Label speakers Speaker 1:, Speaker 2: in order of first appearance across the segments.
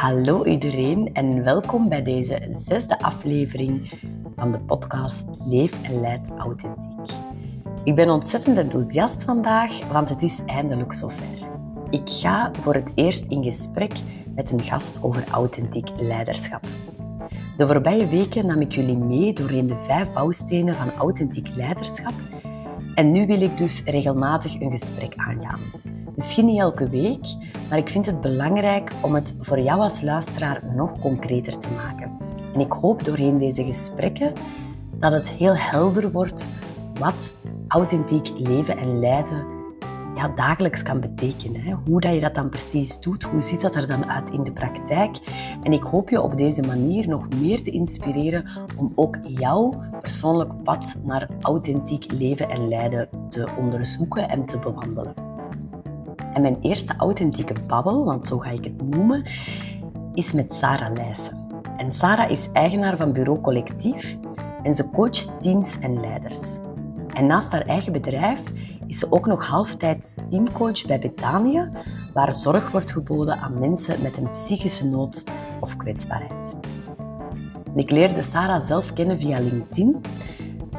Speaker 1: Hallo iedereen en welkom bij deze zesde aflevering van de podcast Leef en Leid Authentiek. Ik ben ontzettend enthousiast vandaag, want het is eindelijk zover. Ik ga voor het eerst in gesprek met een gast over authentiek leiderschap. De voorbije weken nam ik jullie mee doorheen de vijf bouwstenen van authentiek leiderschap en nu wil ik dus regelmatig een gesprek aangaan. Misschien niet elke week, maar ik vind het belangrijk om het voor jou als luisteraar nog concreter te maken. En ik hoop doorheen deze gesprekken dat het heel helder wordt wat authentiek leven en leiden ja, dagelijks kan betekenen. Hoe dat je dat dan precies doet, hoe ziet dat er dan uit in de praktijk. En ik hoop je op deze manier nog meer te inspireren om ook jouw persoonlijk pad naar authentiek leven en leiden te onderzoeken en te bewandelen. En mijn eerste authentieke babbel, want zo ga ik het noemen, is met Sarah Leijsen. En Sarah is eigenaar van Bureau Collectief en ze coacht teams en leiders. En naast haar eigen bedrijf is ze ook nog halftijd teamcoach bij Betania, waar zorg wordt geboden aan mensen met een psychische nood of kwetsbaarheid. Ik leerde Sarah zelf kennen via LinkedIn,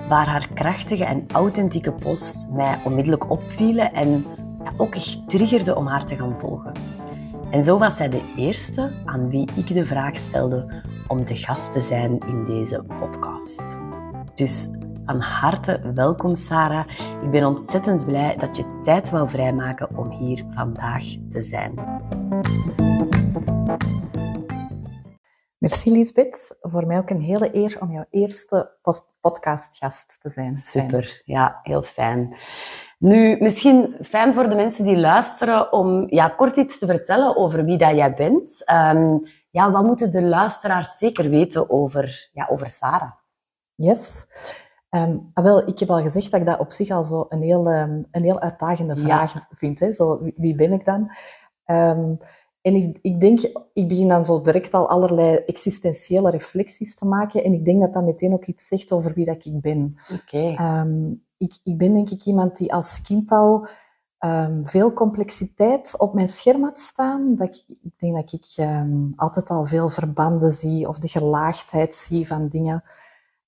Speaker 1: waar haar krachtige en authentieke posts mij onmiddellijk opvielen en ook echt triggerde om haar te gaan volgen. En zo was zij de eerste aan wie ik de vraag stelde om te gast te zijn in deze podcast. Dus van harte welkom, Sarah. Ik ben ontzettend blij dat je tijd wou vrijmaken om hier vandaag te zijn.
Speaker 2: Merci Lisbeth. Voor mij ook een hele eer om jouw eerste podcastgast te zijn.
Speaker 1: Super, ja, heel fijn. Nu, misschien fijn voor de mensen die luisteren om ja, kort iets te vertellen over wie dat jij bent. Um, ja, wat moeten de luisteraars zeker weten over, ja, over Sarah?
Speaker 2: Yes. Um, wel, ik heb al gezegd dat ik dat op zich al zo een heel, um, een heel uitdagende vraag vind. Hè? Zo, wie, ben ik dan? En ik, ik denk, ik begin dan zo direct al allerlei existentiële reflecties te maken. En ik denk dat dat meteen ook iets zegt over wie dat ik ben.
Speaker 1: Oké.
Speaker 2: Okay. ik, ik ben denk ik iemand die als kind al veel complexiteit op mijn scherm had staan. Dat ik, ik denk dat ik altijd al veel verbanden zie of de gelaagdheid zie van dingen.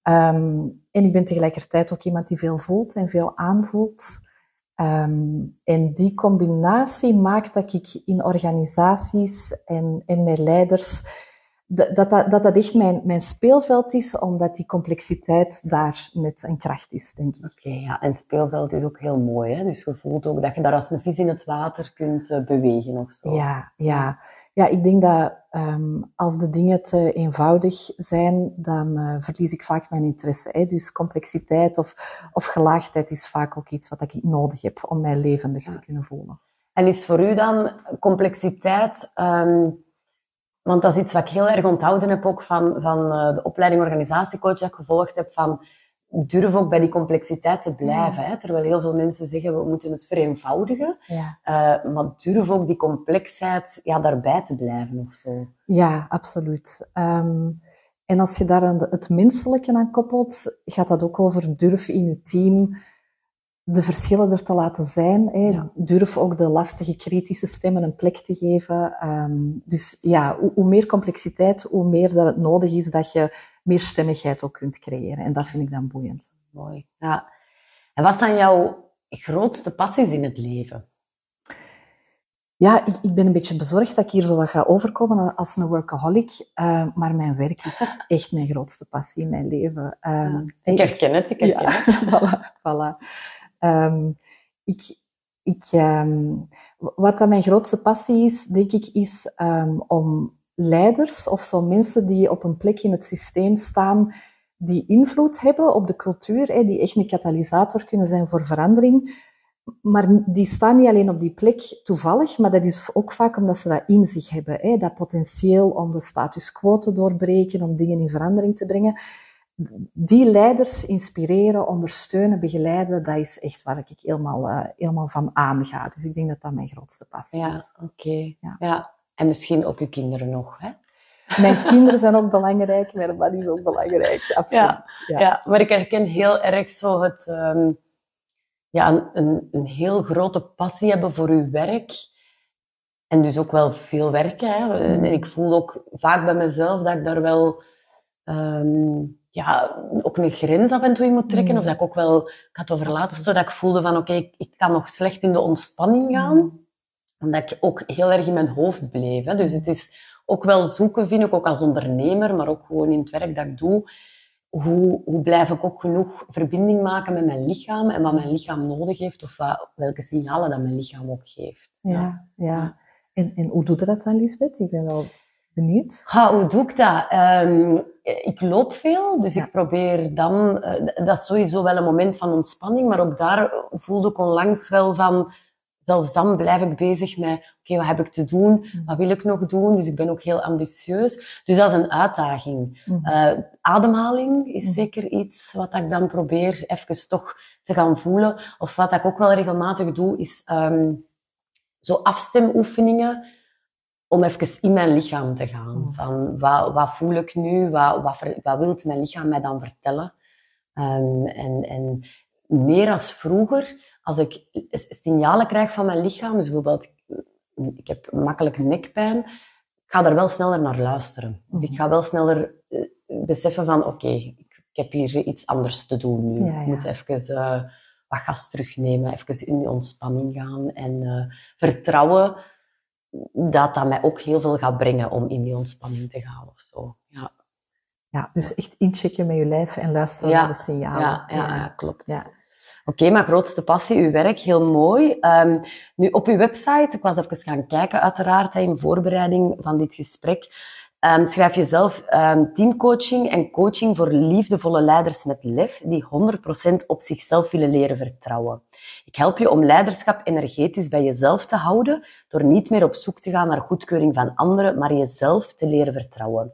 Speaker 2: En ik ben tegelijkertijd ook iemand die veel voelt en veel aanvoelt. Um, en die combinatie maakt dat ik in organisaties en, en met leiders, dat dat, dat, dat echt mijn, mijn speelveld is, omdat die complexiteit daar met een kracht is, denk ik.
Speaker 1: Oké, ja, en speelveld is ook heel mooi. Hè? Dus je voelt ook dat je daar als een vis in het water kunt uh, bewegen of zo.
Speaker 2: Ja, ja. Ja, ik denk dat um, als de dingen te eenvoudig zijn, dan uh, verlies ik vaak mijn interesse. Hè? Dus complexiteit of, of gelaagdheid is vaak ook iets wat ik nodig heb om mij levendig te kunnen voelen.
Speaker 1: En is voor u dan complexiteit, um, want dat is iets wat ik heel erg onthouden heb ook van, van uh, de opleiding organisatiecoach dat ik gevolgd heb, van durf ook bij die complexiteit te blijven. Hè? Terwijl heel veel mensen zeggen, we moeten het vereenvoudigen. Ja. Uh, maar durf ook die complexheid ja, daarbij te blijven of zo.
Speaker 2: Ja, absoluut. Um, en als je daar het menselijke aan koppelt, gaat dat ook over durf in je team de verschillen er te laten zijn. Hè. Ja. Durf ook de lastige, kritische stemmen een plek te geven. Um, dus ja, hoe, hoe, meer complexiteit, hoe meer dat het nodig is dat je meer stemmigheid ook kunt creëren. En dat vind ik dan boeiend.
Speaker 1: Mooi. Ja. En wat zijn jouw grootste passies in het leven?
Speaker 2: Ja, ik, ik, ben een beetje bezorgd dat ik hier zo wat ga overkomen als een workaholic. Uh, maar mijn werk is echt mijn grootste passie in mijn leven.
Speaker 1: Um, ik herken het, ik herken ja, het.
Speaker 2: voilà, voilà. Um, ik, ik, um, wat dat mijn grootste passie is, denk ik, is um, om leiders of zo mensen die op een plek in het systeem staan, die invloed hebben op de cultuur, hè, die echt een katalysator kunnen zijn voor verandering. Maar die staan niet alleen op die plek toevallig, maar dat is ook vaak omdat ze dat in zich hebben. Hè, dat potentieel om de status quo te doorbreken, om dingen in verandering te brengen die leiders inspireren, ondersteunen, begeleiden, dat is echt waar ik helemaal, uh, helemaal van aanga. Dus ik denk dat dat mijn grootste passie
Speaker 1: ja,
Speaker 2: is.
Speaker 1: Oké, ja. ja. En misschien ook uw kinderen nog, hè?
Speaker 2: Mijn kinderen zijn ook belangrijk, mijn man is ook belangrijk, absoluut.
Speaker 1: Ja, ja. ja maar ik herken heel erg zo het... Um, ja, een, een, heel grote passie hebben voor uw werk En dus ook wel veel werken. Hè. En ik voel ook vaak bij mezelf dat ik daar wel ehm, ja, ook een grens af en toe in moet trekken. Of dat ik ook wel, ik had over laatst dat ik voelde van oké, ik, ik, kan nog slecht in de ontspanning gaan. Omdat ik ook heel erg in mijn hoofd bleef. Hè. Dus het is ook wel zoeken, vind ik, ook als ondernemer, maar ook gewoon in het werk dat ik doe. Hoe, hoe blijf ik ook genoeg verbinding maken met mijn lichaam en wat mijn lichaam nodig heeft of wat, welke signalen dat mijn lichaam ook geeft.
Speaker 2: Ja, ja. En, en hoe doe je dat dan, Lisbeth? Ik ben wel benieuwd.
Speaker 1: Ha, hoe doe ik dat? Um, ik loop veel, dus ik probeer dan... Uh, dat is sowieso wel een moment van ontspanning, maar ook daar voelde ik onlangs wel van zelfs dan blijf ik bezig met, oké, wat heb ik te doen? Mm. Wat wil ik nog doen? Dus ik ben ook heel ambitieus. Dus dat is een uitdaging. Uh, ademhaling is mm. zeker iets wat ik dan probeer even toch te gaan voelen. Of wat ik ook wel regelmatig doe, is um, zo afstemoefeningen om even in mijn lichaam te gaan. Mm. Van, wat, wat voel ik nu? Wat, wat, wat wil mijn lichaam mij dan vertellen? Um, en, en meer als vroeger als ik signalen krijg van mijn lichaam, dus bijvoorbeeld ik heb makkelijk nekpijn, ik ga daar wel sneller naar luisteren. Ik mhm. ga wel sneller uh, beseffen van oké, ik, ik, heb hier iets anders te doen nu. Ik moet even uh, wat gas terugnemen, even in die ontspanning gaan en uh, vertrouwen dat dat mij ook heel veel gaat brengen om in die ontspanning te gaan of zo. Ja.
Speaker 2: Ja, dus echt inchecken met je lijf en luisteren naar de signalen.
Speaker 1: Ja, ja, ja klopt. Oké, maar grootste passie, uw werk, heel mooi. Um, nu, op uw website, ik was even gaan kijken uiteraard in voorbereiding van dit gesprek, um, schrijf je zelf um, teamcoaching en coaching voor liefdevolle leiders met lef die 100% op zichzelf willen leren vertrouwen. Ik help je om leiderschap energetisch bij jezelf te houden door niet meer op zoek te gaan naar goedkeuring van anderen, maar jezelf te leren vertrouwen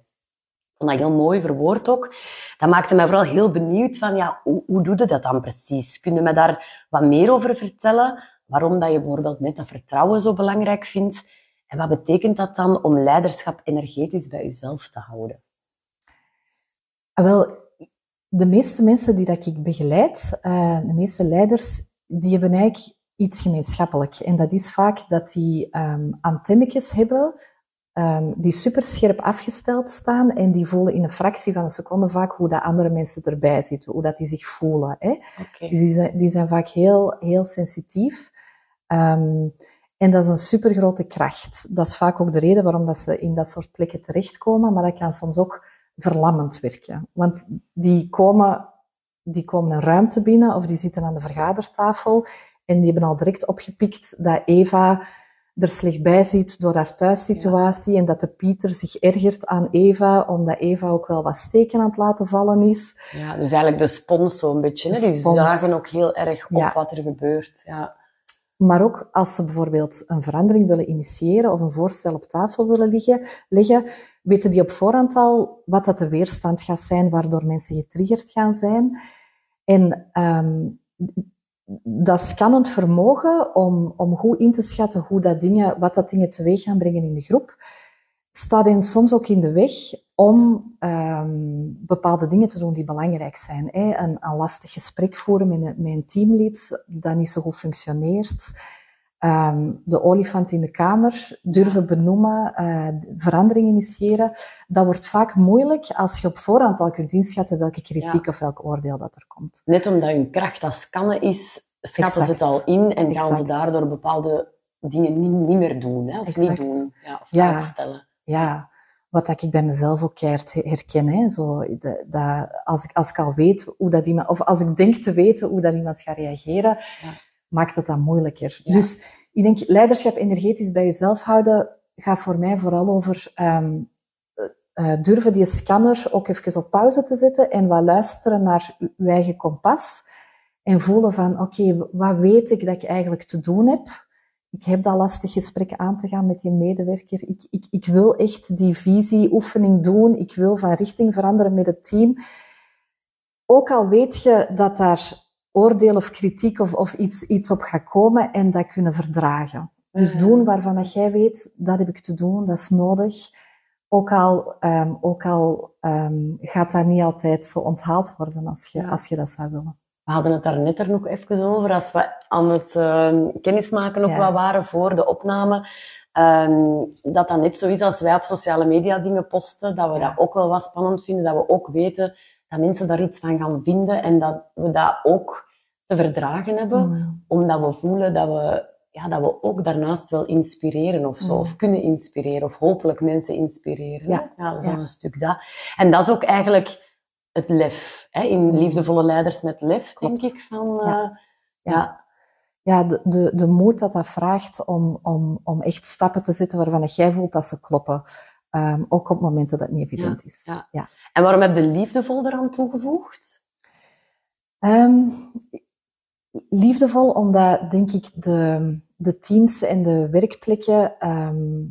Speaker 1: vond dat heel mooi verwoord ook. Dat maakte mij vooral heel benieuwd van, ja, hoe, hoe doe je dat dan precies? Kun je me daar wat meer over vertellen? Waarom dat je bijvoorbeeld net dat vertrouwen zo belangrijk vindt? En wat betekent dat dan om leiderschap energetisch bij jezelf te houden?
Speaker 2: Ah, wel, de meeste mensen die dat ik begeleid, uh, de meeste leiders, die hebben eigenlijk iets gemeenschappelijk. En dat is vaak dat die um, antennetjes hebben um, die super scherp afgesteld staan en die voelen in een fractie van een seconde vaak hoe dat andere mensen erbij zitten, hoe dat die zich voelen. Hè? Okay. Dus die zijn, die zijn vaak heel, heel sensitief. Um, en dat is een super grote kracht. Dat is vaak ook de reden waarom dat ze in dat soort plekken terechtkomen, maar dat kan soms ook verlammend werken. Want die komen, die komen een ruimte binnen of die zitten aan de vergadertafel en die hebben al direct opgepikt dat Eva er slecht bij zit door haar thuissituatie en dat de Pieter zich ergert aan Eva, omdat Eva ook wel wat steken aan het laten vallen is.
Speaker 1: Ja, dus eigenlijk de spons zo'n beetje. Hè? Die zagen ook heel erg op wat er gebeurt. Ja.
Speaker 2: Maar ook als ze bijvoorbeeld een verandering willen initiëren of een voorstel op tafel willen liggen, leggen, weten die op voorhand al wat dat de weerstand gaat zijn, waardoor mensen getriggerd gaan zijn. En um, dat scannend vermogen om, om goed in te schatten hoe dat dingen, wat dat dingen teweeg gaan brengen in de groep, staat hen soms ook in de weg om um, bepaalde dingen te doen die belangrijk zijn. Hè. Een, een lastig gesprek voeren met een, met een teamlid dat niet zo goed functioneert. Um, de olifant in de kamer durven benoemen, uh, verandering initiëren. Dat wordt vaak moeilijk als je op voorhand al kunt inschatten welke kritiek of welk oordeel dat er komt.
Speaker 1: Net omdat hun kracht als scannen is, schatten ze het al in en gaan ze daardoor bepaalde dingen niet, niet meer doen. Hè? Of exact. niet doen. Ja, of ja. stellen.
Speaker 2: Ja, wat ik bij mezelf ook keihard herken. Hè? Zo, de, als, ik, als ik al weet hoe dat iemand, of als ik denk te weten hoe dat iemand gaat reageren, ja. Maakt het dan moeilijker. Dus ik denk, leiderschap energetisch bij jezelf houden gaat voor mij vooral over um, uh, durven die scanner ook even op pauze te zetten en wat luisteren naar je eigen kompas. En voelen van, oké, okay, wat weet ik dat ik eigenlijk te doen heb? Ik heb dat lastig gesprek aan te gaan met je medewerker. Ik, ik, ik wil echt die visieoefening doen. Ik wil van richting veranderen met het team. Ook al weet je dat daar oordeel of kritiek of, of iets, iets op gaat komen en dat kunnen verdragen. Dus mhm. doen waarvan dat jij weet, dat heb ik te doen, dat is nodig. Ook al, um, ook al um, gaat dat niet altijd zo onthaald worden als je, als je dat zou willen.
Speaker 1: we hadden het daar net er nog even over, als we aan het uh, kennismaken nog
Speaker 2: Ja.
Speaker 1: wat waren voor de opname, ehm, dat dat net zo is als wij op sociale media dingen posten, dat we dat ook wel wat spannend vinden, dat we ook weten dat mensen daar iets van gaan vinden en dat we dat ook te verdragen hebben,
Speaker 2: Mm.
Speaker 1: omdat we voelen dat we, ja, dat we ook daarnaast wel inspireren of zo,
Speaker 2: Mm.
Speaker 1: of kunnen inspireren, of hopelijk mensen inspireren.
Speaker 2: Ja.
Speaker 1: ja dat is
Speaker 2: Ja.
Speaker 1: een stuk dat. En dat is ook eigenlijk het lef, hè, in
Speaker 2: Mm.
Speaker 1: liefdevolle leiders met lef,
Speaker 2: Klopt.
Speaker 1: denk ik. Van,
Speaker 2: Ja.
Speaker 1: eh, ja.
Speaker 2: Ja, de, de, de moed dat dat vraagt om, om, om echt stappen te zetten waarvan jij voelt dat ze kloppen. Ehm, ook op momenten dat het niet evident is.
Speaker 1: ja.
Speaker 2: Ja.
Speaker 1: En waarom heb je liefdevol eraan toegevoegd?
Speaker 2: Ehm, liefdevol, omdat denk ik de, de teams en de werkplekken ehm,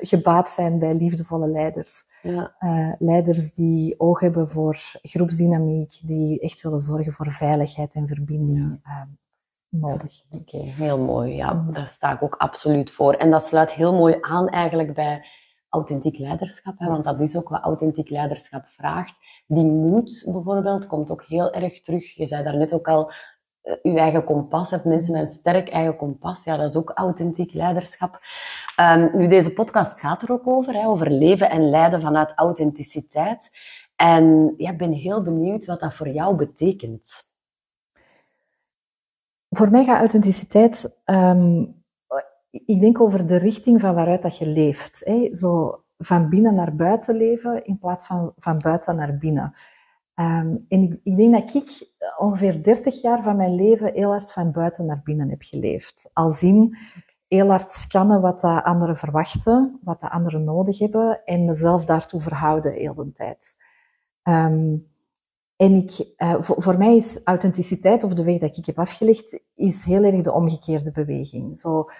Speaker 2: gebaat zijn bij liefdevolle leiders.
Speaker 1: Ja,
Speaker 2: Eh, leiders die oog hebben voor groepsdynamiek, die echt willen zorgen voor veiligheid en verbinding. Nodig.
Speaker 1: oké, heel mooi. Ja,
Speaker 2: Mm.
Speaker 1: daar sta ik ook absoluut voor. En dat sluit heel mooi aan eigenlijk bij authentiek leiderschap. Hè, want dat is ook wat authentiek leiderschap vraagt. Die moed bijvoorbeeld komt ook heel erg terug. Je zei daarnet ook al, eh, uw eigen kompas, of mensen met een sterk eigen kompas. Ja, dat is ook authentiek leiderschap. Ehm, nu, deze podcast gaat er ook over, hè, over leven en leiden vanuit authenticiteit. En ja, ik ben heel benieuwd wat dat voor jou betekent.
Speaker 2: Voor mij gaat authenticiteit, ehm, ik denk over de richting van waaruit dat je leeft. Hè? Zo van binnen naar buiten leven in plaats van van buiten naar binnen. Ehm, en ik, denk dat ik ongeveer 30 jaar van mijn leven heel hard van buiten naar binnen heb geleefd. Al zien heel hard scannen wat de anderen verwachten, wat de anderen nodig hebben en mezelf daartoe verhouden heel de tijd. Ehm, en ik, eh, voor, voor mij is authenticiteit, of de weg dat ik heb afgelegd, is heel erg de omgekeerde beweging. Zo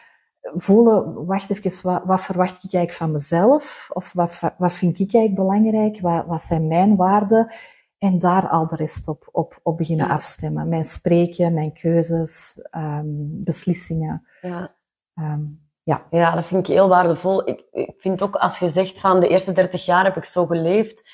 Speaker 2: voelen, wacht even, wat, wat verwacht ik eigenlijk van mezelf? Of wat, wat vind ik eigenlijk belangrijk? Wat, wat zijn mijn waarden? En daar al de rest op, op, op beginnen
Speaker 1: Ja.
Speaker 2: afstemmen. Mijn spreken, mijn keuzes, ehm, beslissingen.
Speaker 1: Ja.
Speaker 2: Ehm,
Speaker 1: Ja, dat vind ik heel waardevol. Ik, ik vind ook als je zegt van de eerste 30 jaar heb ik zo geleefd,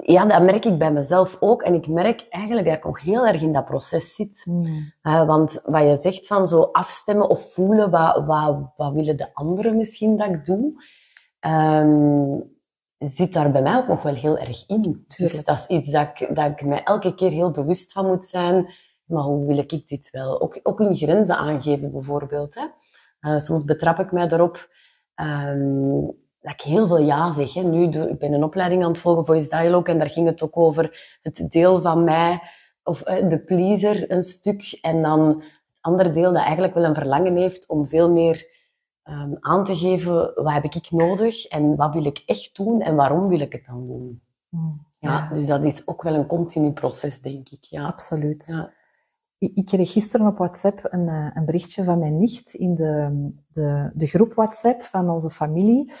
Speaker 1: ja, dat merk ik bij mezelf ook. En ik merk eigenlijk dat ik nog heel erg in dat proces zit.
Speaker 2: mm,
Speaker 1: Eh, want wat je zegt van zo afstemmen of voelen, wat, wat, wat willen de anderen misschien dat ik doe, ehm, zit daar bij mij ook nog wel heel erg in. Dus dat is iets dat ik, dat ik mij elke keer heel bewust van moet zijn. Maar hoe wil ik dit wel? Ook, ook in grenzen aangeven bijvoorbeeld. Hè? Eh, soms betrap ik mij erop ehm, dat ik heel veel ja zeg. Hè. Nu, doe, ik ben een opleiding aan het volgen, Voice Dialogue, en daar ging het ook over het deel van mij, of eh, de pleaser een stuk, en dan het andere deel dat eigenlijk wel een verlangen heeft om veel meer ehm, aan te geven, wat heb ik nodig en wat wil ik echt doen en waarom wil ik het dan doen.
Speaker 2: mm,
Speaker 1: Ja, dus dat is ook wel een continu proces, denk ik. Ja.
Speaker 2: absoluut.
Speaker 1: Ja.
Speaker 2: Ik, ik kreeg gisteren op WhatsApp een, eh, een berichtje van mijn nicht in de, de, de groep WhatsApp van onze familie.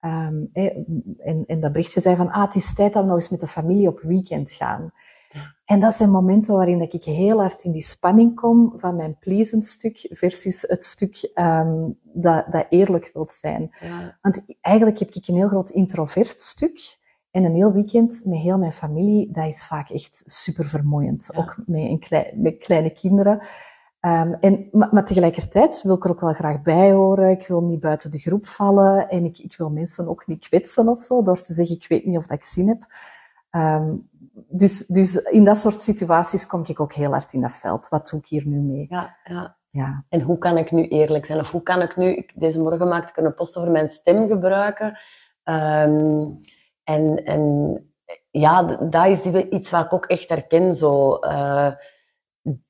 Speaker 2: Ehm, eh, en, en dat berichtje zei van, ah, het is tijd dat we nog eens met de familie op weekend gaan. En dat zijn momenten waarin dat ik heel hard in die spanning kom van mijn pleasend stuk versus het stuk ehm, dat, dat eerlijk wilt zijn.
Speaker 1: Ja.
Speaker 2: Want eigenlijk heb ik een heel groot introvert stuk. En een heel weekend met heel mijn familie, dat is vaak echt super vermoeiend.
Speaker 1: Ja.
Speaker 2: Ook met, een klei- met kleine kinderen. Ehm, en, maar, maar tegelijkertijd wil ik er ook wel graag bij horen. Ik wil niet buiten de groep vallen. En ik, ik wil mensen ook niet kwetsen of zo, door te zeggen, ik weet niet of dat ik zin heb. Ehm, dus, dus in dat soort situaties kom ik ook heel hard in dat veld. Wat doe ik hier nu mee?
Speaker 1: Ja, ja.
Speaker 2: Ja.
Speaker 1: En hoe kan ik nu eerlijk zijn? Of hoe kan ik nu... ik- Deze morgen maakte ik een post over mijn stem gebruiken. Ehm, en, en ja, dat is iets wat ik ook echt herken. Zo, eh,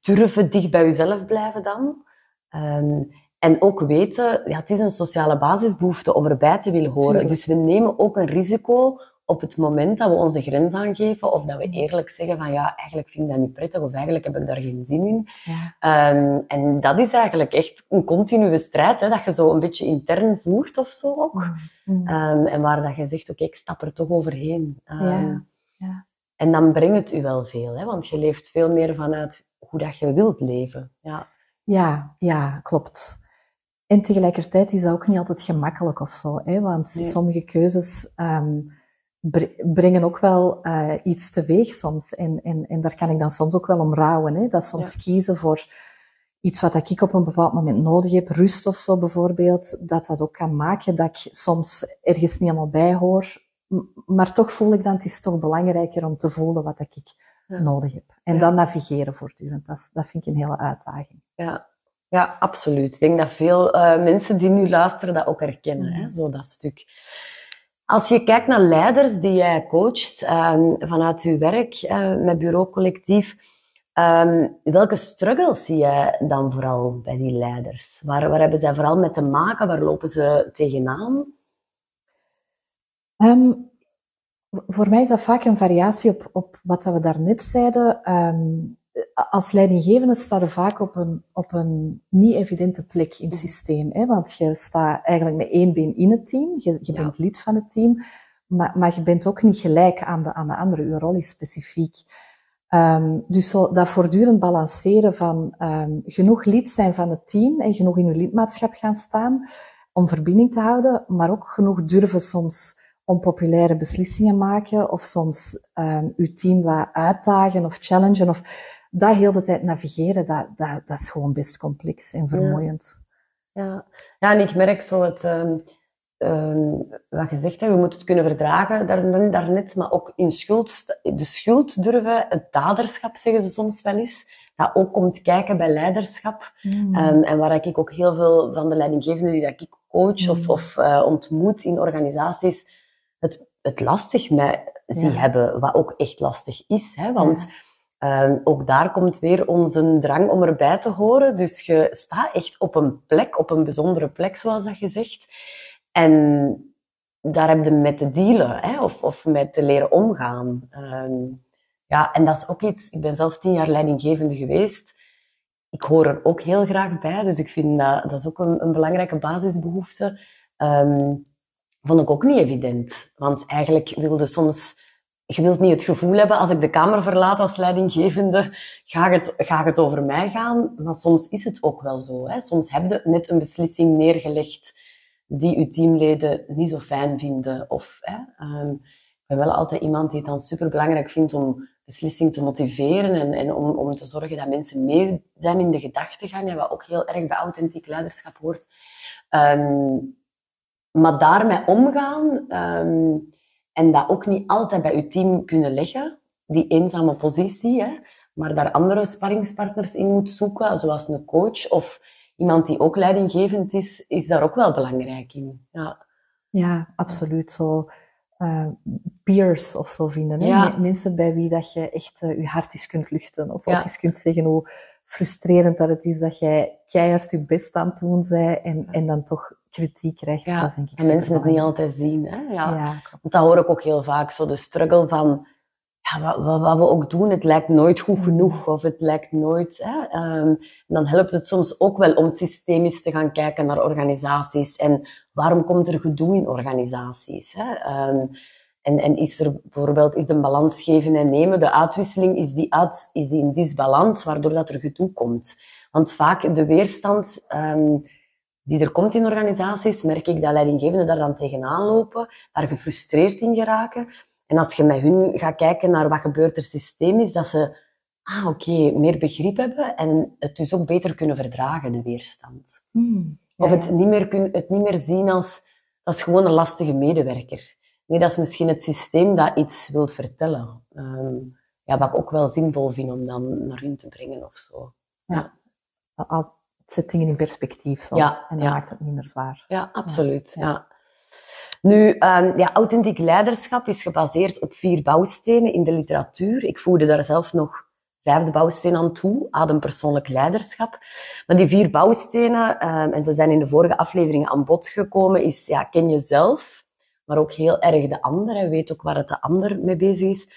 Speaker 1: durven dicht bij jezelf blijven dan. Ehm, en ook weten, ja, het is een sociale basisbehoefte om erbij te willen horen.
Speaker 2: Tuurlijk.
Speaker 1: Dus we nemen ook een risico op het moment dat we onze grens aangeven of dat we eerlijk zeggen van ja, eigenlijk vind ik dat niet prettig of eigenlijk heb ik daar geen zin in.
Speaker 2: ja.
Speaker 1: Ehm, en dat is eigenlijk echt een continue strijd, hè, dat je zo een beetje intern voert of zo ook.
Speaker 2: Mm.
Speaker 1: Ehm, en waar dat je zegt, oké, ik stap er toch overheen.
Speaker 2: Ja, ja.
Speaker 1: En dan brengt het u wel veel, hè, want je leeft veel meer vanuit hoe dat je wilt leven. Ja,
Speaker 2: Ja, ja, klopt. En tegelijkertijd is dat ook niet altijd gemakkelijk of zo, hè? want
Speaker 1: Nee.
Speaker 2: sommige keuzes ehm, brengen ook wel uh, iets teweeg soms. En, en, en daar kan ik dan soms ook wel om rouwen. Hè? Dat soms kiezen voor iets wat ik op een bepaald moment nodig heb, rust of zo bijvoorbeeld, dat dat ook kan maken dat ik soms ergens niet helemaal bij hoor. Maar toch voel ik dan, het is toch belangrijker om te voelen wat ik nodig heb. En dan navigeren voortdurend. Dat, dat vind ik een hele uitdaging.
Speaker 1: Ja, ja absoluut. Ik denk dat veel uh, mensen die nu luisteren dat ook herkennen, hè? Zo dat stuk. Als je kijkt naar leiders die jij coacht uh, vanuit je werk uh, met Bureau Collectief, um, welke struggles zie je dan vooral bij die leiders? Waar, waar hebben zij vooral mee te maken? Waar lopen ze tegenaan?
Speaker 2: Um, voor mij is dat vaak een variatie op, op wat we daarnet zeiden. Um, als leidinggevende sta je vaak op een, op een niet evidente plek in het mhm. systeem. Hè? Want je staat eigenlijk met één been in het team. Je, je bent lid van het team. Maar, maar je bent ook niet gelijk aan de, aan de andere. Je rol is specifiek. Um, dus zo, dat voortdurend balanceren van um, genoeg lid zijn van het team en genoeg in je lidmaatschap gaan staan om verbinding te houden, maar ook genoeg durven soms onpopulaire beslissingen maken of soms um, uw team wat uitdagen of challengen of dat heel de tijd navigeren, dat, dat, dat is gewoon best complex en vermoeiend.
Speaker 1: Ja, ja. en ik merk zo het, um, um, wat je zegt, hè, we moeten het kunnen verdragen daar, daarnet, maar ook in schuld, de schuld durven, het daderschap zeggen ze soms wel eens, dat ook komt kijken bij leiderschap. Mm. Um, en waar ik ook heel veel van de leidinggevenden die dat ik coach of, mm. of uh, ontmoet in organisaties, het, het lastig mee zie hebben, wat ook echt lastig is. Hè, want... Um, ook daar komt weer onze drang om erbij te horen. Dus je staat echt op een plek, op een bijzondere plek, zoals dat je zegt. En daar heb je met te dealen, hè, of, of met te leren omgaan. Um, ja, en dat is ook iets... Ik ben zelf tien jaar leidinggevende geweest. Ik hoor er ook heel graag bij, dus ik vind dat, dat is ook een, een belangrijke basisbehoefte. Um, vond ik ook niet evident. Want eigenlijk wilde soms je wilt niet het gevoel hebben, als ik de kamer verlaat als leidinggevende, gaat het, gaat het over mij gaan. Maar soms is het ook wel zo. Hè. Soms heb je net een beslissing neergelegd die je teamleden niet zo fijn vinden. Of, hè, um, ik ben wel altijd iemand die het dan super belangrijk vindt om beslissing te motiveren en, en om, om te zorgen dat mensen mee zijn in de gedachtegang, wat ook heel erg bij authentiek leiderschap hoort. Um, maar daarmee omgaan... Um, en dat ook niet altijd bij je team kunnen leggen, die eenzame positie, hè, maar daar andere sparringspartners in moet zoeken, zoals een coach of iemand die ook leidinggevend is, is daar ook wel belangrijk in. Ja,
Speaker 2: ja absoluut. Zo, uh, peers of zo vinden. Mensen bij wie dat je echt uh, je hart eens kunt luchten. Of ook eens kunt zeggen hoe frustrerend dat het is dat jij keihard je best aan het doen bent en, en dan toch kritiek krijgt.
Speaker 1: Ja, dat denk ik en mensen het niet altijd zien. Hè? Ja. ja Want dat hoor ik ook heel vaak, zo de struggle van ja, wat, wat, wat, we ook doen, het lijkt nooit goed genoeg of het lijkt nooit. Hè? Um, en dan helpt het soms ook wel om systemisch te gaan kijken naar organisaties en waarom komt er gedoe in organisaties. Hè? Um, en, en is er bijvoorbeeld is de balans geven en nemen, de uitwisseling, is die, uit, is die in disbalans, waardoor dat er gedoe komt. Want vaak de weerstand um, die er komt in organisaties, merk ik dat leidinggevenden daar dan tegenaan lopen, daar gefrustreerd in geraken. En als je met hun gaat kijken naar wat gebeurt er systemisch, dat ze, ah oké, meer begrip hebben en het dus ook beter kunnen verdragen, de weerstand. Hmm, Of het niet, meer kun, het niet meer zien als, dat is gewoon een lastige medewerker. Nee, dat is misschien het systeem dat iets wilt vertellen. Um, ja, wat ik ook wel zinvol vind om dan naar hun te brengen of zo.
Speaker 2: Ja. ja zet dingen in perspectief zo, ja, en ja. maakt het minder zwaar.
Speaker 1: Ja, absoluut. Ja. Nu, um, ja, authentiek leiderschap is gebaseerd op vier bouwstenen in de literatuur. Ik voegde daar zelf nog vijfde bouwsteen aan toe, adempersoonlijk leiderschap. Maar die vier bouwstenen, um, en ze zijn in de vorige afleveringen aan bod gekomen, is ja, ken jezelf, maar ook heel erg de ander en weet ook waar het de ander mee bezig is.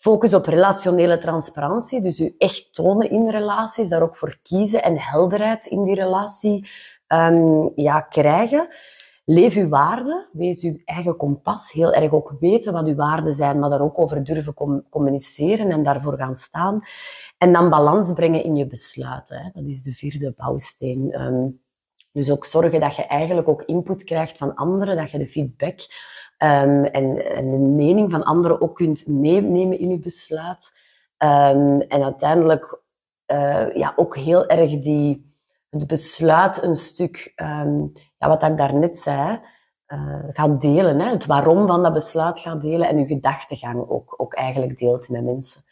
Speaker 1: Focus op relationele transparantie, dus u echt tonen in relaties, daar ook voor kiezen en helderheid in die relatie um, ja, krijgen. Leef uw waarden, wees uw eigen kompas, heel erg ook weten wat uw waarden zijn, maar daar ook over durven communiceren en daarvoor gaan staan. En dan balans brengen in je besluiten. Hè. Dat is de vierde bouwsteen. Um, dus ook zorgen dat je eigenlijk ook input krijgt van anderen, dat je de feedback Ehm, en, en, de mening van anderen ook kunt meenemen in je besluit. Ehm, en uiteindelijk uh, ja, ook heel erg die, het besluit een stuk, um, ja, wat ik daarnet zei, uh, gaat delen. Hè? Het waarom van dat besluit gaat delen en uw gedachtegang ook, ook eigenlijk deelt met mensen.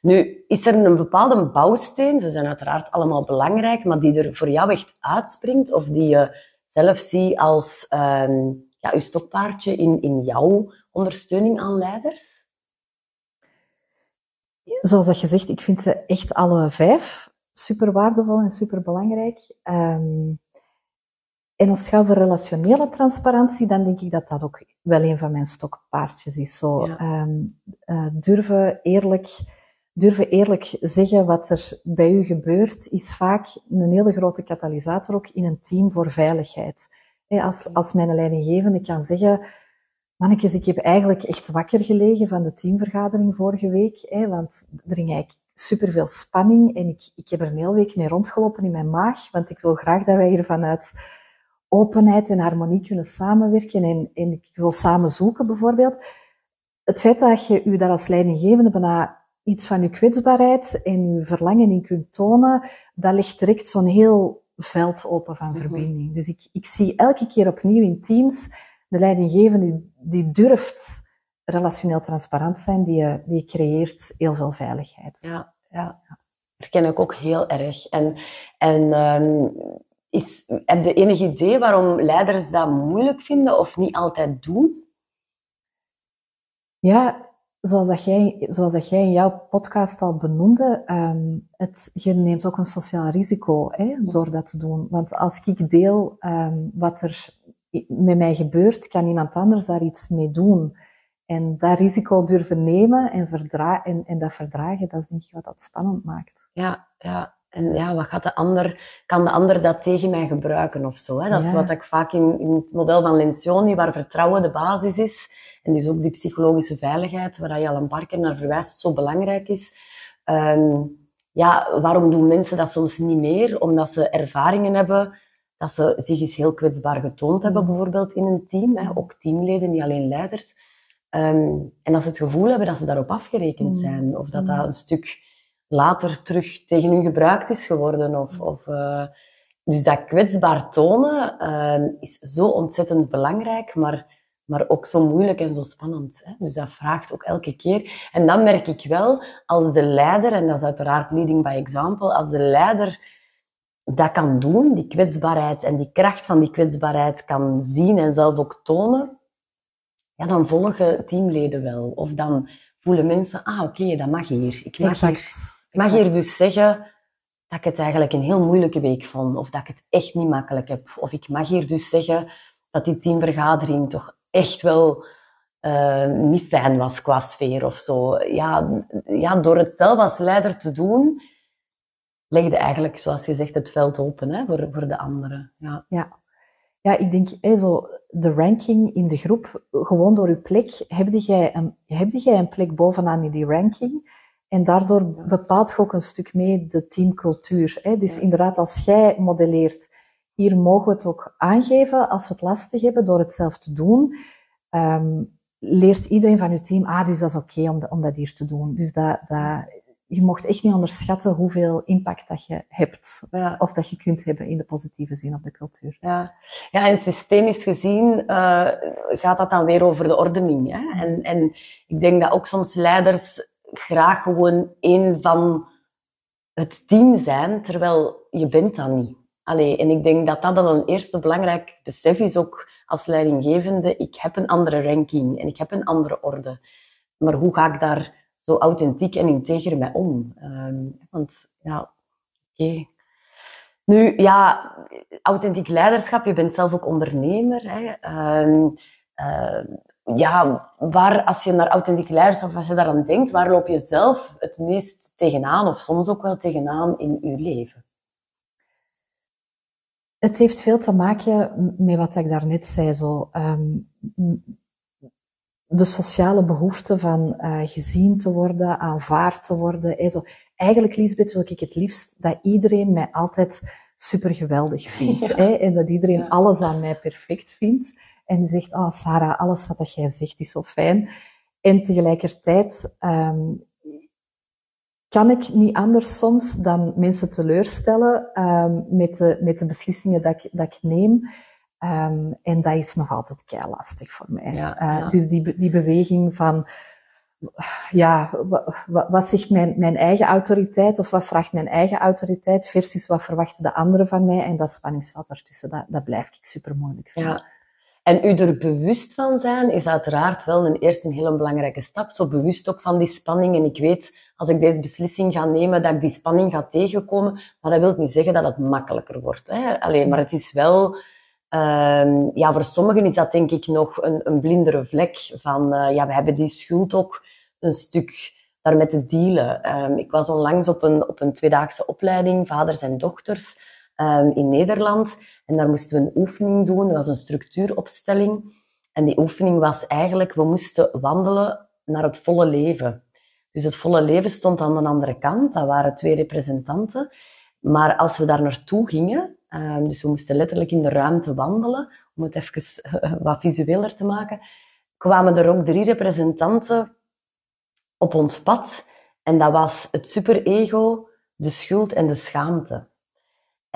Speaker 1: Nu, is er een bepaalde bouwsteen, ze zijn uiteraard allemaal belangrijk, maar die er voor jou echt uitspringt of die je zelf ziet als ja, uw stokpaardje in, in jouw ondersteuning aan leiders?
Speaker 2: Zoals dat je zegt, ik vind ze echt alle vijf super waardevol en super belangrijk. Um, en als het gaat over relationele transparantie, dan denk ik dat dat ook wel een van mijn stokpaardjes is. Zo, um, uh, durven, eerlijk, durven eerlijk zeggen wat er bij u gebeurt, is vaak een hele grote katalysator ook in een team voor veiligheid. Als, als mijn leidinggevende kan zeggen, mannetjes, ik heb eigenlijk echt wakker gelegen van de teamvergadering vorige week, want er ging eigenlijk superveel spanning en ik, ik heb er een hele week mee rondgelopen in mijn maag, want ik wil graag dat wij hier vanuit openheid en harmonie kunnen samenwerken en, en ik wil samen zoeken bijvoorbeeld. Het feit dat je u daar als leidinggevende bijna iets van uw kwetsbaarheid en uw verlangen in kunt tonen, dat legt direct zo'n heel veld open van mhm. verbinding. Dus ik, ik zie elke keer opnieuw in teams de leidinggevende die, die durft relationeel transparant zijn, die, die creëert heel veel veiligheid.
Speaker 1: Ja, ja. Dat ken ik ook heel erg. En, en um, is, heb je enig idee waarom leiders dat moeilijk vinden of niet altijd doen?
Speaker 2: Ja, zoals dat jij, zoals dat jij in jouw podcast al benoemde, um, het, je neemt ook een sociaal risico hè, door dat te doen. Want als ik deel um, wat er met mij gebeurt, kan iemand anders daar iets mee doen. En dat risico durven nemen en, verdra en, en dat verdragen, dat is denk ik wat dat spannend maakt.
Speaker 1: Ja, ja. En ja, wat gaat de ander, kan de ander dat tegen mij gebruiken of zo? Hè? Dat is wat ik vaak in, in, het model van Lencioni, waar vertrouwen de basis is, en dus ook die psychologische veiligheid, waar je al een paar keer naar verwijst, zo belangrijk is. Um, ja, waarom doen mensen dat soms niet meer? Omdat ze ervaringen hebben dat ze zich eens heel kwetsbaar getoond hebben, mm. bijvoorbeeld in een team. Hè? Ook teamleden, niet alleen leiders. Um, en als ze het gevoel hebben dat ze daarop afgerekend mm. zijn, of dat mm. dat een stuk later terug tegen hun gebruikt is geworden. Of, of, uh, dus dat kwetsbaar tonen uh, is zo ontzettend belangrijk, maar, maar ook zo moeilijk en zo spannend. Hè? Dus dat vraagt ook elke keer. En dan merk ik wel, als de leider, en dat is uiteraard leading by example, als de leider dat kan doen, die kwetsbaarheid en die kracht van die kwetsbaarheid kan zien en zelf ook tonen, ja, dan volgen teamleden wel. Of dan voelen mensen, ah oké, dat mag hier. Ik mag hier ik mag hier dus zeggen dat ik het eigenlijk een heel moeilijke week vond, of dat ik het echt niet makkelijk heb. Of ik mag hier dus zeggen dat die teamvergadering toch echt wel uh, niet fijn was qua sfeer of zo. Ja, ja, door het zelf als leider te doen, legde eigenlijk, zoals je zegt, het veld open hè, voor, voor de anderen. Ja.
Speaker 2: Ja. ja, ik denk, zo, de ranking in de groep, gewoon door je plek, heb jij een, heb jij een plek bovenaan in die ranking? En daardoor bepaalt je ook een stuk mee de teamcultuur. Hè? Dus inderdaad, als jij modelleert, hier mogen we het ook aangeven als we het lastig hebben door het zelf te doen. Um, leert iedereen van je team, ah, dus dat is oké om, om, dat hier te doen. Dus dat, dat, je mocht echt niet onderschatten hoeveel impact dat je hebt. Ja. Of dat je kunt hebben in de positieve zin op de cultuur.
Speaker 1: Ja, ja en systemisch gezien uh, gaat dat dan weer over de ordening. Hè? En, en ik denk dat ook soms leiders graag gewoon een van het team zijn, terwijl je bent dat niet. Allee, en ik denk dat dat dan een eerste belangrijk besef is, ook als leidinggevende. Ik heb een andere ranking en ik heb een andere orde. Maar hoe ga ik daar zo authentiek en integer mee om? Um, want ja, oké. Nu, ja, authentiek leiderschap, je bent zelf ook ondernemer. Hè. Um, uh, ja, waar, als je naar authentiek leiderschap, of als je daaraan denkt, waar loop je zelf het meest tegenaan, of soms ook wel tegenaan in je leven?
Speaker 2: Het heeft veel te maken met wat ik daarnet zei, zo, um, de sociale behoefte van uh, gezien te worden, aanvaard te worden. Zo. Eigenlijk, Lisbeth, wil ik het liefst dat iedereen mij altijd super geweldig vindt. Ja. En dat iedereen alles aan mij perfect vindt. En die zegt, oh Sarah, alles wat dat jij zegt is zo fijn. En tegelijkertijd um, kan ik niet anders soms dan mensen teleurstellen um, met, de, met de beslissingen dat ik, dat ik neem. Um, en dat is nog altijd kei lastig voor mij. Ja, uh, ja. Dus die, die beweging van ja, wat, wat zegt mijn, mijn eigen autoriteit of wat vraagt mijn eigen autoriteit versus wat verwachten de anderen van mij en dat spanningsveld daartussen, dat, dat blijf ik super moeilijk vinden. Ja.
Speaker 1: En u er bewust van zijn is uiteraard wel een eerste een hele belangrijke stap. Zo bewust ook van die spanning. En ik weet, als ik deze beslissing ga nemen, dat ik die spanning ga tegenkomen. Maar dat wil niet zeggen dat het makkelijker wordt. Hè? Alleen, maar het is wel... Uh, ja, voor sommigen is dat denk ik nog een, een blindere vlek van... Uh, ja, we hebben die schuld ook een stuk daarmee te dealen. Um, ik was onlangs op een, op een tweedaagse opleiding, vaders en dochters, um, in Nederland. En daar moesten we een oefening doen. Dat was een structuuropstelling. En die oefening was eigenlijk, we moesten wandelen naar het volle leven. Dus het volle leven stond aan de andere kant. Dat waren twee representanten. Maar als we daar naartoe gingen, um, dus we moesten letterlijk in de ruimte wandelen, om het even wat visueler te maken, kwamen er ook drie representanten op ons pad. En dat was het superego, de schuld en de schaamte.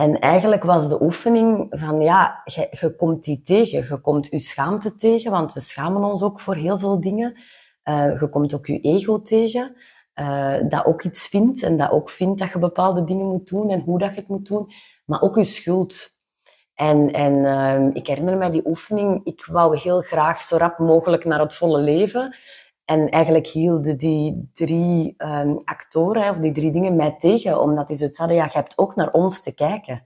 Speaker 1: En eigenlijk was de oefening van, ja, je, komt die tegen. Je komt je schaamte tegen, want we schamen ons ook voor heel veel dingen. Uh, je komt ook je ego tegen, uh, dat ook iets vindt en dat ook vindt dat je bepaalde dingen moet doen en hoe dat je het moet doen. Maar ook je schuld. En, en uh, ik herinner me die oefening, ik wou heel graag zo rap mogelijk naar het volle leven. En eigenlijk hielden die drie um, actoren, of die drie dingen, mij tegen. Omdat die zoiets hadden, ja, je hebt ook naar ons te kijken.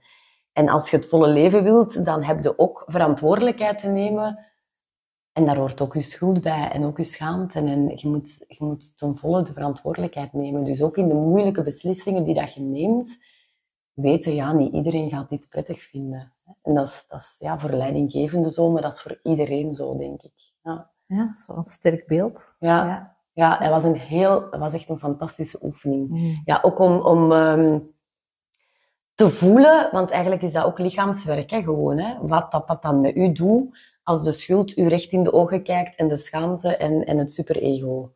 Speaker 1: En als je het volle leven wilt, dan heb je ook verantwoordelijkheid te nemen. En daar hoort ook je schuld bij en ook je schaamte. En je moet, je moet ten volle de verantwoordelijkheid nemen. Dus ook in de moeilijke beslissingen die dat je neemt, weten, ja, niet iedereen gaat dit prettig vinden. En dat is, dat is ja, voor leidinggevende zo, maar dat is voor iedereen zo, denk ik. Ja.
Speaker 2: Ja, zo'n sterk beeld.
Speaker 1: Ja, ja. ja het was, een heel, het was echt een fantastische oefening. Mm. Ja, ook om, om um, te voelen, want eigenlijk is dat ook lichaamswerk, hè, gewoon. Hè, wat dat, dat dan met u doet, als de schuld u recht in de ogen kijkt en de schaamte en, en het superego.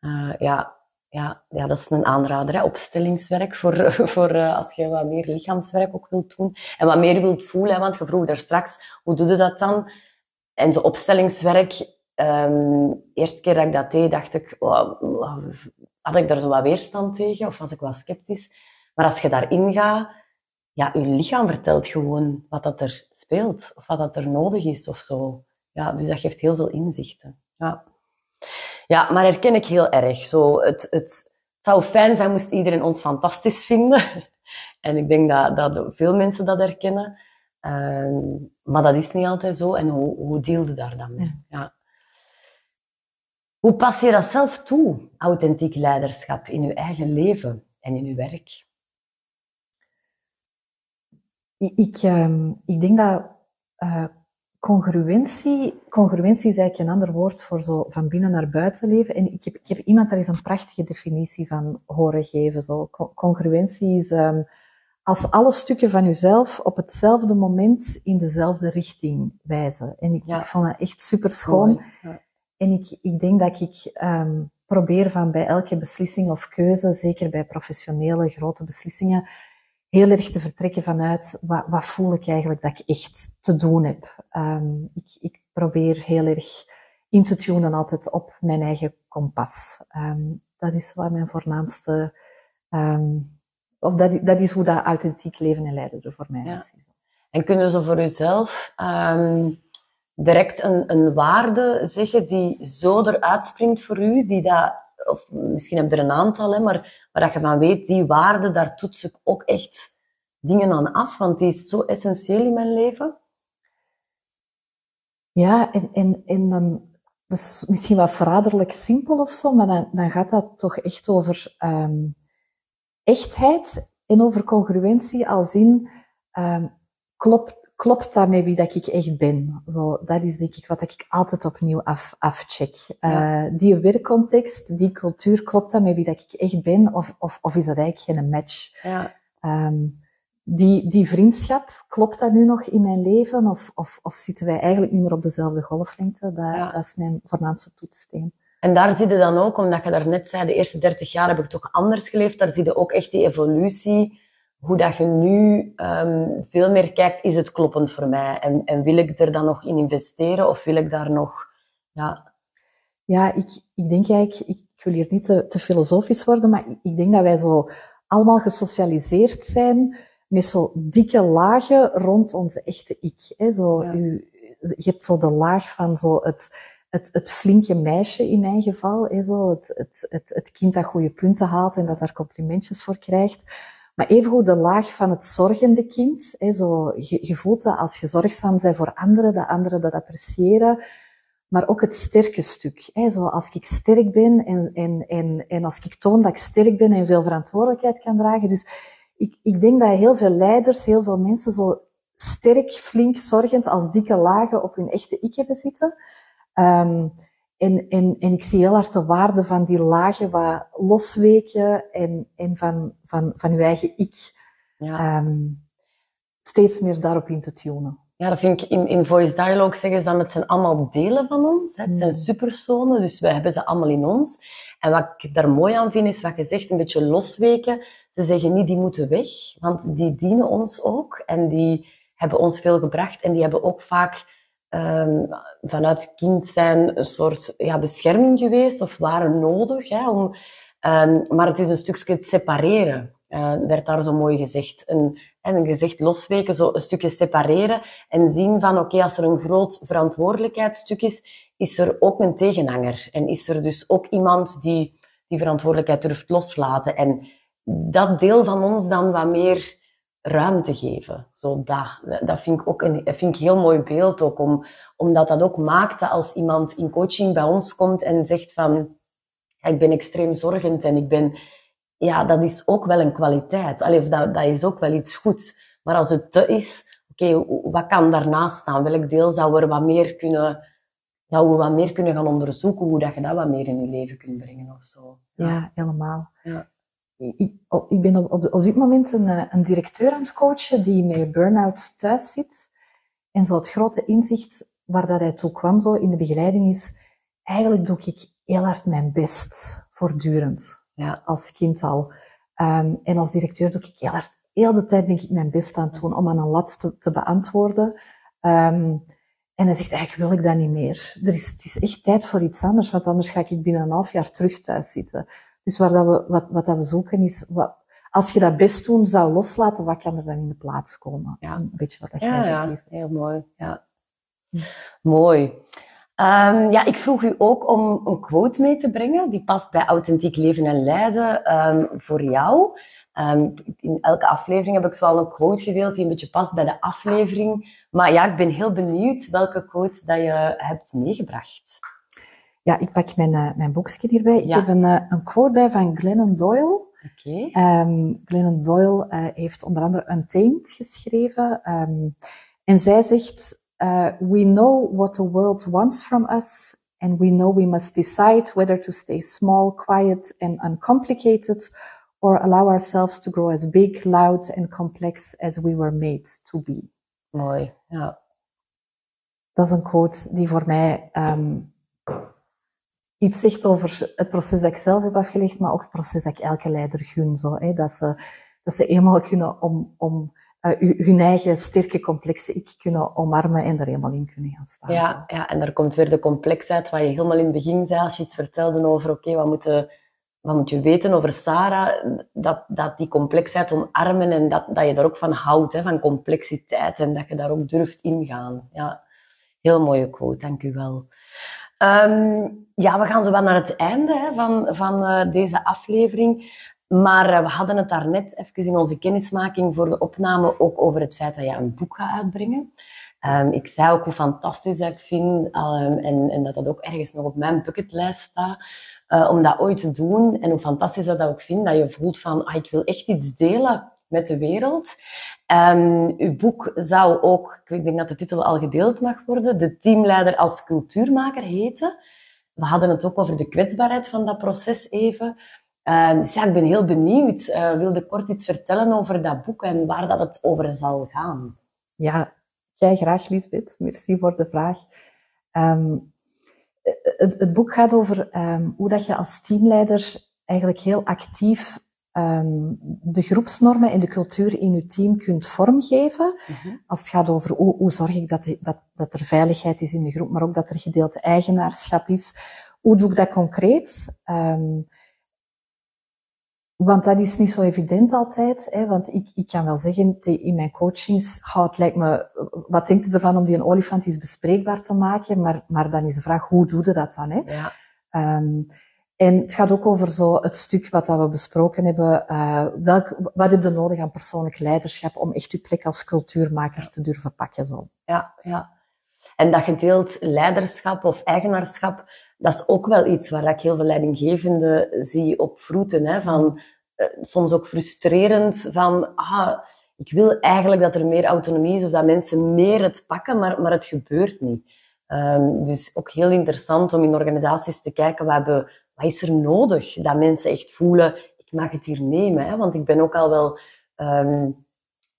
Speaker 1: Uh, ja, ja, ja, dat is een aanrader. Hè? Opstellingswerk voor, voor uh, als je wat meer lichaamswerk ook wilt doen. En wat meer wilt voelen. Hè? Want je vroeg daar straks, hoe doe je dat dan? En zo opstellingswerk Um, eerste keer dat ik dat deed, dacht ik, had ik daar zo wat weerstand tegen of was ik wat sceptisch. Maar als je daarin gaat, ja, je lichaam vertelt gewoon wat dat er speelt of wat dat er nodig is of zo. Ja, dus dat geeft heel veel inzichten. Ja, ja maar herken ik heel erg. Zo, het, het, zou fijn zijn moest iedereen ons fantastisch vinden. En ik denk dat, dat veel mensen dat herkennen. Um, maar dat is niet altijd zo. En hoe, hoe deelde daar dan mee? Ja. Hoe pas je dat zelf toe, authentiek leiderschap, in je eigen leven en in je werk?
Speaker 2: Ik, ehm, ik denk dat uh, congruentie, congruentie is eigenlijk een ander woord voor zo van binnen naar buiten leven. En ik heb, ik heb iemand daar is een prachtige definitie van horen geven. Zo. Congruentie is um, als alle stukken van jezelf op hetzelfde moment in dezelfde richting wijzen. En ik, ik vond dat echt super schoon. Ja. En ik, ik denk dat ik um, probeer van bij elke beslissing of keuze, zeker bij professionele grote beslissingen, heel erg te vertrekken vanuit wat, wat voel ik eigenlijk dat ik echt te doen heb. Um, ik, ik probeer heel erg in te tunen altijd op mijn eigen kompas. Um, dat is wat mijn voornaamste, of dat, dat is hoe dat authentiek leven en leiden er voor mij ja. is.
Speaker 1: En kunnen ze voor uzelf direct een, een waarde zeggen die zo eruit springt voor u, die dat, of misschien heb je er een aantal, hè, maar waar dat je van weet, die waarde, daar toets ik ook echt dingen aan af, want die is zo essentieel in mijn leven.
Speaker 2: Ja, en, en, en dan, dat is misschien wat verraderlijk simpel of zo, maar dan, dan gaat dat toch echt over um, echtheid en over congruentie, als in um, klopt klopt dat met wie dat ik echt ben? Zo, dat is denk ik wat ik altijd opnieuw af, afcheck. Ja. Uh, die werkcontext, die cultuur, klopt dat met wie dat ik echt ben? Of, of, of is dat eigenlijk geen match? Ja. Um, die, die vriendschap, klopt dat nu nog in mijn leven? Of, of, of zitten wij eigenlijk niet meer op dezelfde golflengte? Dat, dat is mijn voornaamste toetssteen.
Speaker 1: En daar zie je dan ook, omdat je daarnet zei, de eerste 30 jaar heb ik toch anders geleefd. Daar zie je ook echt die evolutie. Hoe dat je nu um, veel meer kijkt, is het kloppend voor mij? En, en wil ik er dan nog in investeren? Of wil ik daar nog... Ja,
Speaker 2: ja ik, ik denk eigenlijk... Ik, ik wil hier niet te, te filosofisch worden, maar ik denk dat wij zo allemaal gesocialiseerd zijn met zo dikke lagen rond onze echte ik. Hè? Zo, u, je hebt zo de laag van zo het, het, het flinke meisje in mijn geval. Hè? Zo het, het, het, het kind dat goede punten haalt en dat daar complimentjes voor krijgt. Maar evengoed de laag van het zorgende kind. Hè? Zo, je, voelt dat als je zorgzaam bent voor anderen, dat anderen dat appreciëren maar ook het sterke stuk. Hè. Zo als ik sterk ben en, en, en, en als ik toon dat ik sterk ben en veel verantwoordelijkheid kan dragen. Dus ik, ik denk dat heel veel leiders, heel veel mensen zo sterk, flink, zorgend als dikke lagen op hun echte ik hebben zitten. Um, en, en, en ik zie heel hard de waarde van die lagen wat losweken en, en van, van, van uw eigen ik. Ja. Um, steeds meer daarop in te tunen.
Speaker 1: Ja, dat vind ik in, in Voice Dialogue zeggen ze dan, het zijn allemaal delen van ons. Het zijn hmm. supersonen, dus wij hebben ze allemaal in ons. En wat ik daar mooi aan vind, is wat je zegt, een beetje losweken. Ze zeggen niet, die moeten weg, want die dienen ons ook. En die hebben ons veel gebracht. En die hebben ook vaak um, vanuit kind zijn een soort ja, bescherming geweest, of waren nodig. Hè, om, um, maar het is een stukje het separeren uh, werd daar zo mooi gezegd. Een, een gezegd losweken, zo een stukje separeren en zien van oké, als er een groot verantwoordelijkheidsstuk is, is er ook een tegenhanger. En is er dus ook iemand die die verantwoordelijkheid durft loslaten. En dat deel van ons dan wat meer ruimte geven. Zo dat, dat vind ik ook een vind ik heel mooi beeld ook, om, omdat dat ook maakt dat als iemand in coaching bij ons komt en zegt van ik ben extreem zorgend en ik ben ja, dat is ook wel een kwaliteit. Allee, dat, dat is ook wel iets goeds. Maar als het te is, oké, wat kan daarnaast staan? Welk deel zou er wat meer kunnen, zou we wat meer kunnen gaan onderzoeken, hoe dat je dat wat meer in je leven kunt brengen of zo.
Speaker 2: Ja, helemaal. Ja. Ik, ik ben op, op, op, dit moment een, eh, een directeur aan het coachen die met burn-out thuis zit. En zo het grote inzicht waar dat hij toe kwam zo in de begeleiding is, eigenlijk doe ik heel hard mijn best, voortdurend ja, als kind al. Um, en als directeur doe ik heel hard, heel de tijd ben ik mijn best aan het doen om aan een lat te, te beantwoorden. Um, en hij zegt, eigenlijk wil ik dat niet meer. Er is, het is echt tijd voor iets anders, want anders ga ik binnen een half jaar terug thuis zitten. Dus waar dat we, wat, wat dat we zoeken is, wat, als je dat best doen zou loslaten, wat kan er dan in de plaats komen? Ja. een beetje wat dat jij
Speaker 1: ja, zegt. Ja, heel mooi. Ja. Hm. Mooi. Um, ja, ik vroeg u ook om een quote mee te brengen. Die past bij authentiek leven en leiden um, voor jou. Um, in elke aflevering heb ik zo een quote gedeeld die een beetje past bij de aflevering. Maar ja, ik ben heel benieuwd welke quote dat je hebt meegebracht.
Speaker 2: Ja, ik pak mijn, uh, mijn boekje hierbij. Ik heb een, uh, een quote bij van Glennon Doyle. Okay. Um, Glennon Doyle uh, heeft onder andere Untamed geschreven. Um, en zij zegt we know what the world wants from us, and we know we must decide whether to stay small, quiet, and uncomplicated, or allow ourselves to grow as big, loud, and complex as we were made to be.
Speaker 1: Mooi, ja.
Speaker 2: Dat is een quote die voor mij um, iets zegt over het proces dat ik zelf heb afgelegd, maar ook het proces dat ik elke leider gun. Zo, hè, dat, ze, dat ze eenmaal kunnen om, om uh, hun eigen sterke, complexe ik kunnen omarmen en er helemaal in kunnen gaan staan.
Speaker 1: Ja, ja, en daar komt weer de complexheid, wat je helemaal in het begin zei, als je iets vertelde over, oké, wat, moet wat moet je weten over Sarah, dat, dat die complexheid omarmen en dat, dat je daar ook van houdt, hè, van complexiteit, en dat je daar ook durft ingaan. Ja, heel mooie quote, dank u wel. Um, ja, we gaan zo wel naar het einde hè, van, van uh, deze aflevering. Maar eh, we hadden het daarnet even in onze kennismaking voor de opname ook over het feit dat je een boek gaat uitbrengen. Um, ik zei ook hoe fantastisch dat ik vind um, en, en, dat dat ook ergens nog op mijn bucketlijst staat uh, om dat ooit te doen. En hoe fantastisch dat, dat ook vind, dat je voelt van ah, ik wil echt iets delen met de wereld. Um, uw boek zou ook, ik denk dat de titel al gedeeld mag worden, De teamleider als cultuurmaker heten. We hadden het ook over de kwetsbaarheid van dat proces even. Uh, dus ja, ik ben heel benieuwd. Uh, wilde kort iets vertellen over dat boek en waar dat het over zal gaan?
Speaker 2: Ja, jij graag, Lisbeth. Merci voor de vraag. Um, het, het, boek gaat over hoe dat je als teamleider eigenlijk heel actief um, de groepsnormen en de cultuur in je team kunt vormgeven. Mhm. Als het gaat over hoe, hoe zorg ik dat, dat, dat er veiligheid is in de groep, maar ook dat er gedeeld eigenaarschap is. Hoe doe ik dat concreet? Um, want dat is niet zo evident altijd. Hè? Want ik, ik kan wel zeggen in mijn coachings, oh, het lijkt me, wat denkt u ervan om die een olifant eens bespreekbaar te maken? Maar, maar dan is de vraag, hoe doe je dat dan? Hè? Ja. Um, en het gaat ook over zo het stuk wat dat we besproken hebben. Uh, welk, wat heb je nodig aan persoonlijk leiderschap om echt je plek als cultuurmaker te durven pakken? Zo.
Speaker 1: Ja, ja. En dat gedeeld leiderschap of eigenaarschap, dat is ook wel iets waar ik heel veel leidinggevenden zie op vroeten. Hè, van, uh, soms ook frustrerend van, ah, ik wil eigenlijk dat er meer autonomie is of dat mensen meer het pakken, maar, maar het gebeurt niet. Um, dus ook heel interessant om in organisaties te kijken, we hebben wat is er nodig dat mensen echt voelen, ik mag het hier nemen. Hè? Want ik ben ook al wel um,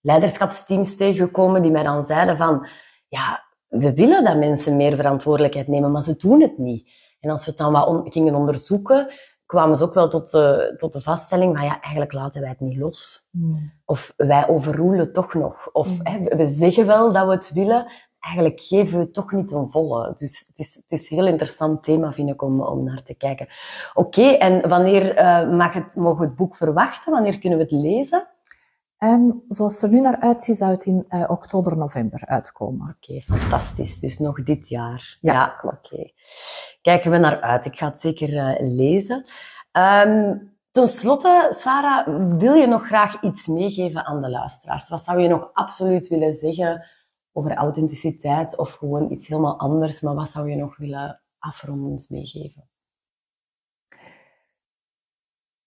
Speaker 1: leiderschapsteams tegengekomen die mij dan zeiden van, ja, we willen dat mensen meer verantwoordelijkheid nemen, maar ze doen het niet. En als we het dan wat gingen onderzoeken, kwamen ze ook wel tot de, tot de vaststelling van ja, eigenlijk laten wij het niet los. Hmm. Of wij overroelen toch nog. Of hmm. hè, we zeggen wel dat we het willen, eigenlijk geven we toch niet een volle. Dus het is, het is een heel interessant thema, vind ik, om, om naar te kijken. Oké, en wanneer uh, mag het, mogen we het boek verwachten? Wanneer kunnen we het lezen?
Speaker 2: Um, zoals het er nu naar uitziet, zou het in uh, oktober, november uitkomen.
Speaker 1: Oké, fantastisch. Dus nog dit jaar. Ja, klopt. Oké. Kijken we naar uit. Ik ga het zeker uh, lezen. Um, Ten slotte, Sarah, wil je nog graag iets meegeven aan de luisteraars? Wat zou je nog absoluut willen zeggen over authenticiteit of gewoon iets helemaal anders. Maar wat zou je nog willen afrondend meegeven?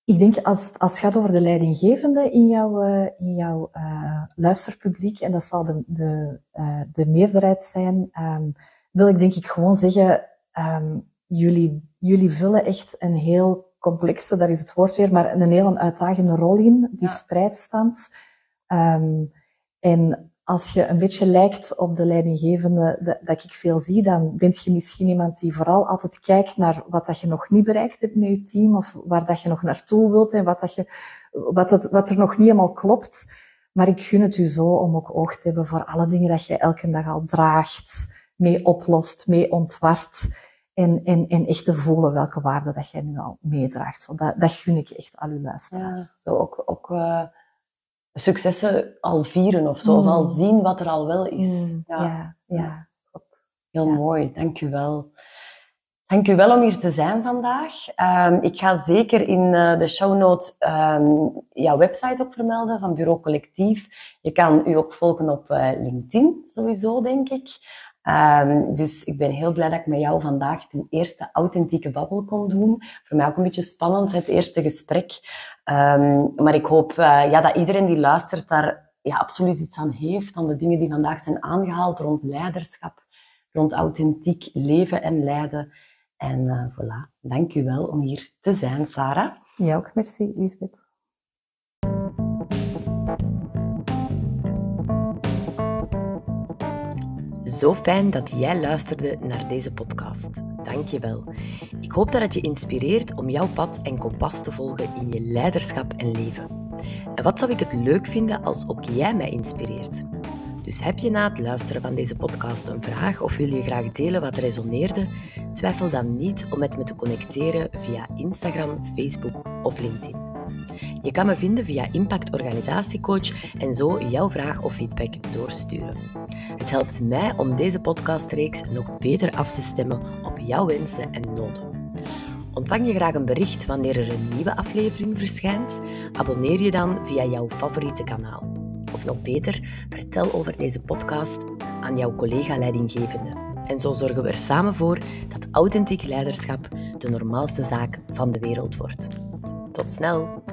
Speaker 2: Ik denk als, als het gaat over de leidinggevende in jouw, uh, in jouw uh, luisterpubliek, en dat zal de, de, uh, de meerderheid zijn, um, wil ik denk ik gewoon zeggen, um, jullie, jullie vullen echt een heel complexe, daar is het woord weer, maar een heel uitdagende rol in, die ja. spreidstand. Um, en als je een beetje lijkt op de leidinggevende dat, ik veel zie, dan bent je misschien iemand die vooral altijd kijkt naar wat dat je nog niet bereikt hebt met je team, of waar dat je nog naartoe wilt en wat, dat je, wat, het, wat er nog niet helemaal klopt. Maar ik gun het u zo om ook oog te hebben voor alle dingen dat je elke dag al draagt, mee oplost, mee ontwart. En, en, en echt te voelen welke waarde dat jij nu al meedraagt. Dat, dat gun ik echt al uw luisteraars.
Speaker 1: Zo ook, ook uh successen al vieren of zo. Of al mm. zien wat er al wel is.
Speaker 2: Mm, ja, ja.
Speaker 1: Heel mooi, dank u wel. Dank u wel om hier te zijn vandaag. Um, ik ga zeker in uh, de show notes um, jouw website ook vermelden van Bureau Collectief. Je kan u ook volgen op uh, LinkedIn, sowieso, denk ik. Um, dus ik ben heel blij dat ik met jou vandaag de eerste authentieke babbel kon doen. Voor mij ook een beetje spannend, het eerste gesprek. Um, maar ik hoop uh, ja, dat iedereen die luistert daar ja, absoluut iets aan heeft, aan de dingen die vandaag zijn aangehaald rond leiderschap, rond authentiek leven en leiden. En uh, voilà, dank u wel om hier te zijn, Sarah.
Speaker 2: Ja, ook merci, Lisbeth.
Speaker 1: Zo fijn dat jij luisterde naar deze podcast. Dank je wel. Ik hoop dat het je inspireert om jouw pad en kompas te volgen in je leiderschap en leven. En wat zou ik het leuk vinden als ook jij mij inspireert? Dus heb je na het luisteren van deze podcast een vraag of wil je graag delen wat resoneerde? Twijfel dan niet om met me te connecteren via Instagram, Facebook of LinkedIn. Je kan me vinden via Impact Organisatiecoach en zo jouw vraag of feedback doorsturen. Het helpt mij om deze podcastreeks nog beter af te stemmen op jouw wensen en noden. Ontvang je graag een bericht wanneer er een nieuwe aflevering verschijnt? Abonneer je dan via jouw favoriete kanaal. Of nog beter, vertel over deze podcast aan jouw collega-leidinggevende. En zo zorgen we er samen voor dat authentiek leiderschap de normaalste zaak van de wereld wordt. Tot snel!